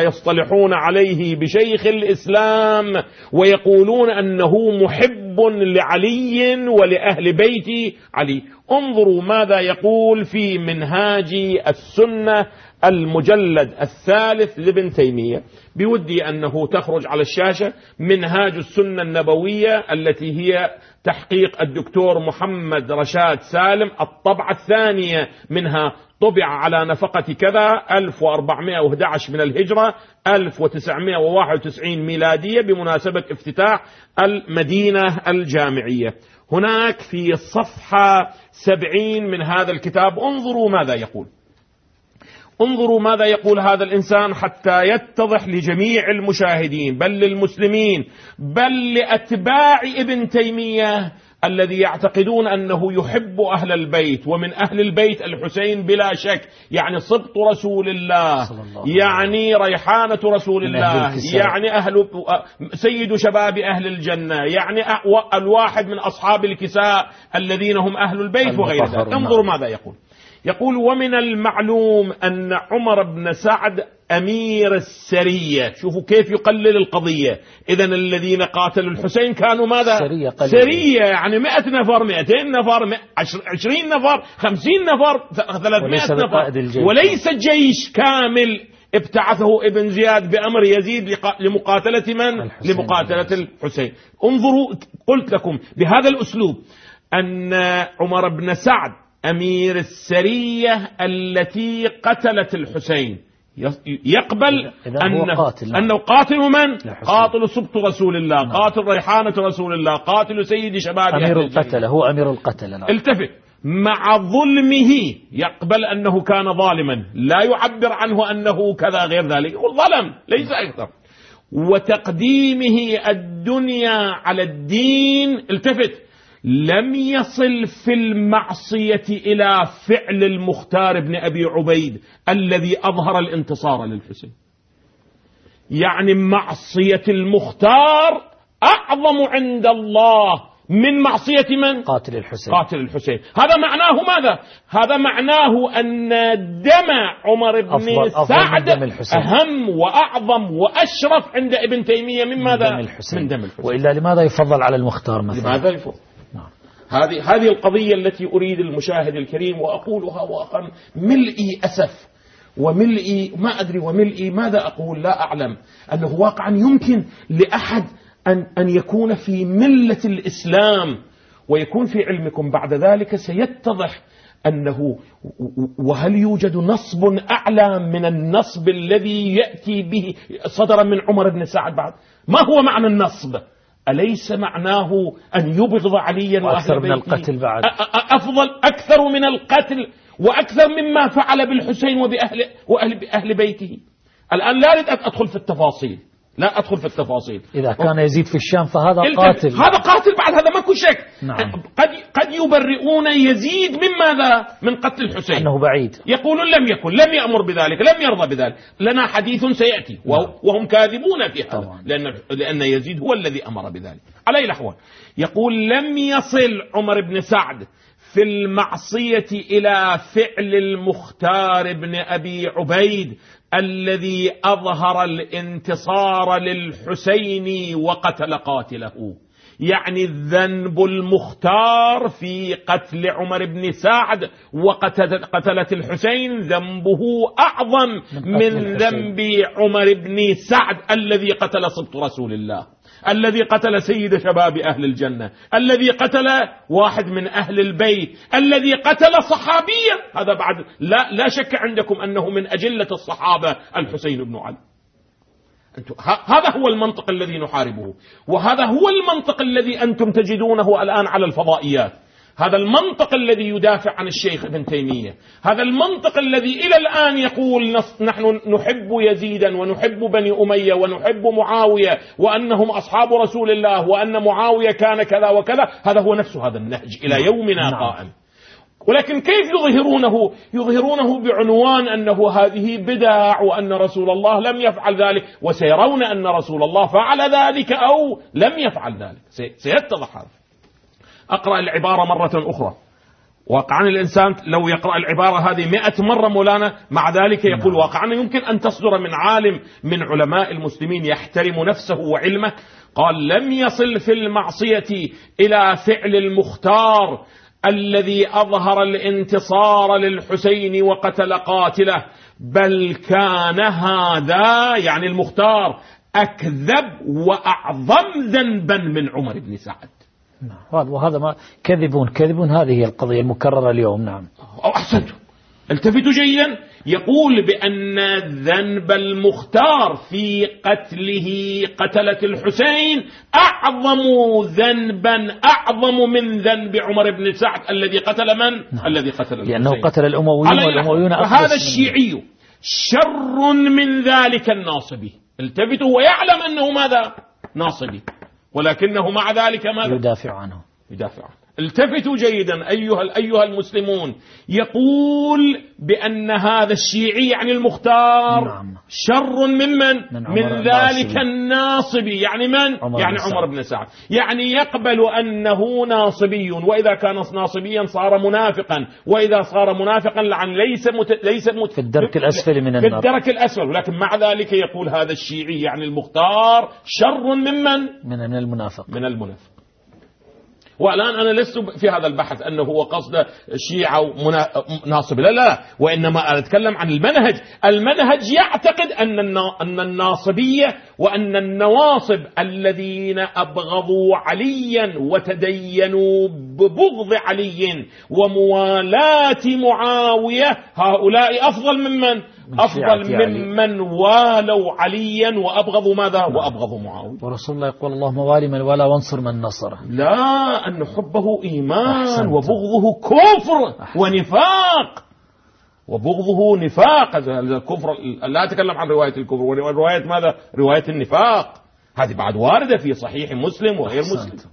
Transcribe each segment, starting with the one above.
يصطلحون عليه بشيخ الإسلام ويقولون أنه محب لعلي ولأهل بيت علي انظروا ماذا يقول في منهاج السنة المجلد الثالث لابن تيمية بودي أنه تخرج على الشاشة منهاج السنة النبوية التي هي تحقيق الدكتور محمد رشاد سالم الطبعة الثانية منها طبع على نفقة كذا 1411 من الهجرة 1991 ميلادية بمناسبة افتتاح المدينة الجامعية. هناك في الصفحة 70 من هذا الكتاب انظروا ماذا يقول. انظروا ماذا يقول هذا الإنسان حتى يتضح لجميع المشاهدين بل للمسلمين بل لأتباع ابن تيمية الذي يعتقدون أنه يحب أهل البيت ومن أهل البيت الحسين بلا شك يعني سبط رسول الله, الله يعني ريحانة رسول الله يعني أهل سيد شباب أهل الجنة يعني الواحد من أصحاب الكساء الذين هم أهل البيت وغير ذلك انظروا ماذا يقول. يقول ومن المعلوم أن عمر بن سعد أمير السرية. شوفوا كيف يقلل القضية. إذا الذين قاتلوا الحسين كانوا ماذا؟ سرية, سرية يعني مئة نفر مئتين نفر عشرين نفر خمسين نفر ثلاثمائة نفر. وليس جيش كامل. ابتعثه ابن زياد بأمر يزيد لمقاتلة من؟ الحسين. لمقاتلة الحسين. انظروا قلت لكم بهذا الأسلوب أن عمر بن سعد أمير السرية التي قتلت الحسين يقبل أنه قاتل. أنه قاتل من؟ قاتل سبط رسول الله نعم. قاتل ريحانة رسول الله قاتل سيد شباب أمير القتلة هو أمير القتلة نعم. التفت مع ظلمه يقبل أنه كان ظالما لا يعبر عنه أنه كذا غير ذلك ظلم ليس أكثر وتقديمه الدنيا على الدين التفت لم يصل في المعصية إلى فعل المختار بن أبي عبيد الذي أظهر الانتصار للحسين يعني معصية المختار أعظم عند الله من معصية من؟ قاتل الحسين قاتل الحسين هذا معناه ماذا؟ هذا معناه أن دم عمر بن أفضل سعد أفضل الحسين. أهم وأعظم وأشرف عند ابن تيمية من ماذا؟ من دم الحسين, من دم الحسين. وإلا لماذا يفضل على المختار مثلا؟ لماذا يفضل؟ هذه هذه القضية التي أريد المشاهد الكريم وأقولها وأقل ملئي أسف وملئي ما أدري وملئي ماذا أقول لا أعلم أنه واقعا يمكن لأحد أن, أن يكون في ملة الإسلام ويكون في علمكم بعد ذلك سيتضح أنه وهل يوجد نصب أعلى من النصب الذي يأتي به صدر من عمر بن سعد بعد؟ ما هو معنى النصب؟ أليس معناه أن يبغض عليا وأكثر من القتل بعد. أفضل أكثر من القتل وأكثر مما فعل بالحسين وبأهل وأهل بأهل بيته. الآن لا أريد أدخل في التفاصيل. لا أدخل في التفاصيل. إذا كان يزيد في الشام فهذا قاتل. هذا قاتل بعد هذا ماكو شك. نعم. قد قد يبرئون يزيد من ماذا؟ من قتل الحسين. أنه بعيد. يقولون لم يكن لم يأمر بذلك لم يرضى بذلك. لنا حديث سيأتي نعم. وهم كاذبون في هذا لأن, لأن يزيد هو الذي أمر بذلك. على أي الأحوال. يقول لم يصل عمر بن سعد في المعصية إلى فعل المختار بن أبي عبيد الذي أظهر الانتصار للحسين وقتل قاتله. يعني الذنب المختار في قتل عمر بن سعد وقتلة الحسين ذنبه أعظم من ذنب عمر بن سعد الذي قتل سبط رسول الله. الذي قتل سيد شباب أهل الجنة الذي قتل واحد من أهل البيت الذي قتل صحابيا. هذا بعد لا, لا شك عندكم أنه من أجلة الصحابة الحسين بن علي. هذا هو المنطق الذي نحاربه وهذا هو المنطق الذي أنتم تجدونه الآن على الفضائيات. هذا المنطق الذي يدافع عن الشيخ ابن تيمية. هذا المنطق الذي إلى الآن يقول نحن نحب يزيدا ونحب بني أمية ونحب معاوية وأنهم أصحاب رسول الله وأن معاوية كان كذا وكذا. هذا هو نفس هذا النهج إلى نعم. يومنا نعم. قائم. ولكن كيف يظهرونه؟ يظهرونه بعنوان أنه هذه بدع وأن رسول الله لم يفعل ذلك وسيرون أن رسول الله فعل ذلك أو لم يفعل ذلك. سيتضح هذا. أقرأ العبارة مرة أخرى. واقعا الإنسان لو يقرأ العبارة هذه مئة مرة مولانا مع ذلك يقول نعم. واقعا يمكن أن تصدر من عالم من علماء المسلمين يحترم نفسه وعلمه. قال لم يصل في المعصية إلى فعل المختار الذي أظهر الانتصار للحسين وقتل قاتله بل كان هذا يعني المختار أكذب وأعظم ذنبا من عمر بن سعد. نعم. وهذا ما كذب كذب هذه هي القضية المكررة اليوم. نعم. أحسنتم. التفتوا جيدا. يقول بأن ذنب المختار في قتله قتلة الحسين أعظم ذنبا أعظم من ذنب عمر بن سعد الذي قتل من؟ نعم. الذي قتل الحسين. لأنه قتل الأمويين والأمويون هذا الشيعي شر من ذلك الناصبي. التفتوا ويعلم أنه ماذا؟ ناصبي. ولكنه مع ذلك ماذا؟ يدافع عنه يدافع عنه التفتوا جيدا أيها, أيها المسلمون. يقول بأن هذا الشيعي يعني المختار نعم. شر ممن من, من ذلك الناصبي. يعني من؟ عمر يعني بن عمر بن سعد. يعني يقبل أنه ناصبي. وإذا كان ناصبيا صار منافقا. وإذا صار منافقا لعن ليس مت... ليس مت... في الدرك الأسفل من النار. في الدرك الأسفل. لكن مع ذلك يقول هذا الشيعي يعني المختار شر ممن من المنافق. من المنافق. والآن أنا لست في هذا البحث أنه هو قصد شيعة ناصب لا لا وإنما أنا أتكلم عن المنهج. المنهج يعتقد أن أن الناصبية وأن النواصب الذين أبغضوا عليا وتدينوا ببغض علي وموالاة معاوية هؤلاء أفضل ممن؟ أفضل ممن والوا عليا وأبغضوا ماذا؟ نعم. وأبغضوا معاوية. ورسول الله يقول اللهم والي من والى وانصر من نصره لا أن حبه إيمان أحسنت. وبغضه كفر أحسنت. ونفاق. وبغضه نفاق. الكفر لا أتكلم عن رواية الكفر. ورواية ماذا؟ رواية النفاق. هذه بعد واردة في صحيح مسلم وغير مسلم.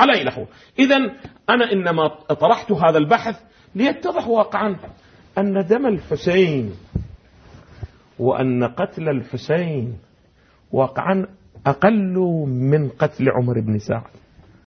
على أي نحو إذا أنا إنما طرحت هذا البحث ليتضح واقعا أن دم الحسين وأن قتل الحسين واقعا أقل من قتل عمر بن سعد.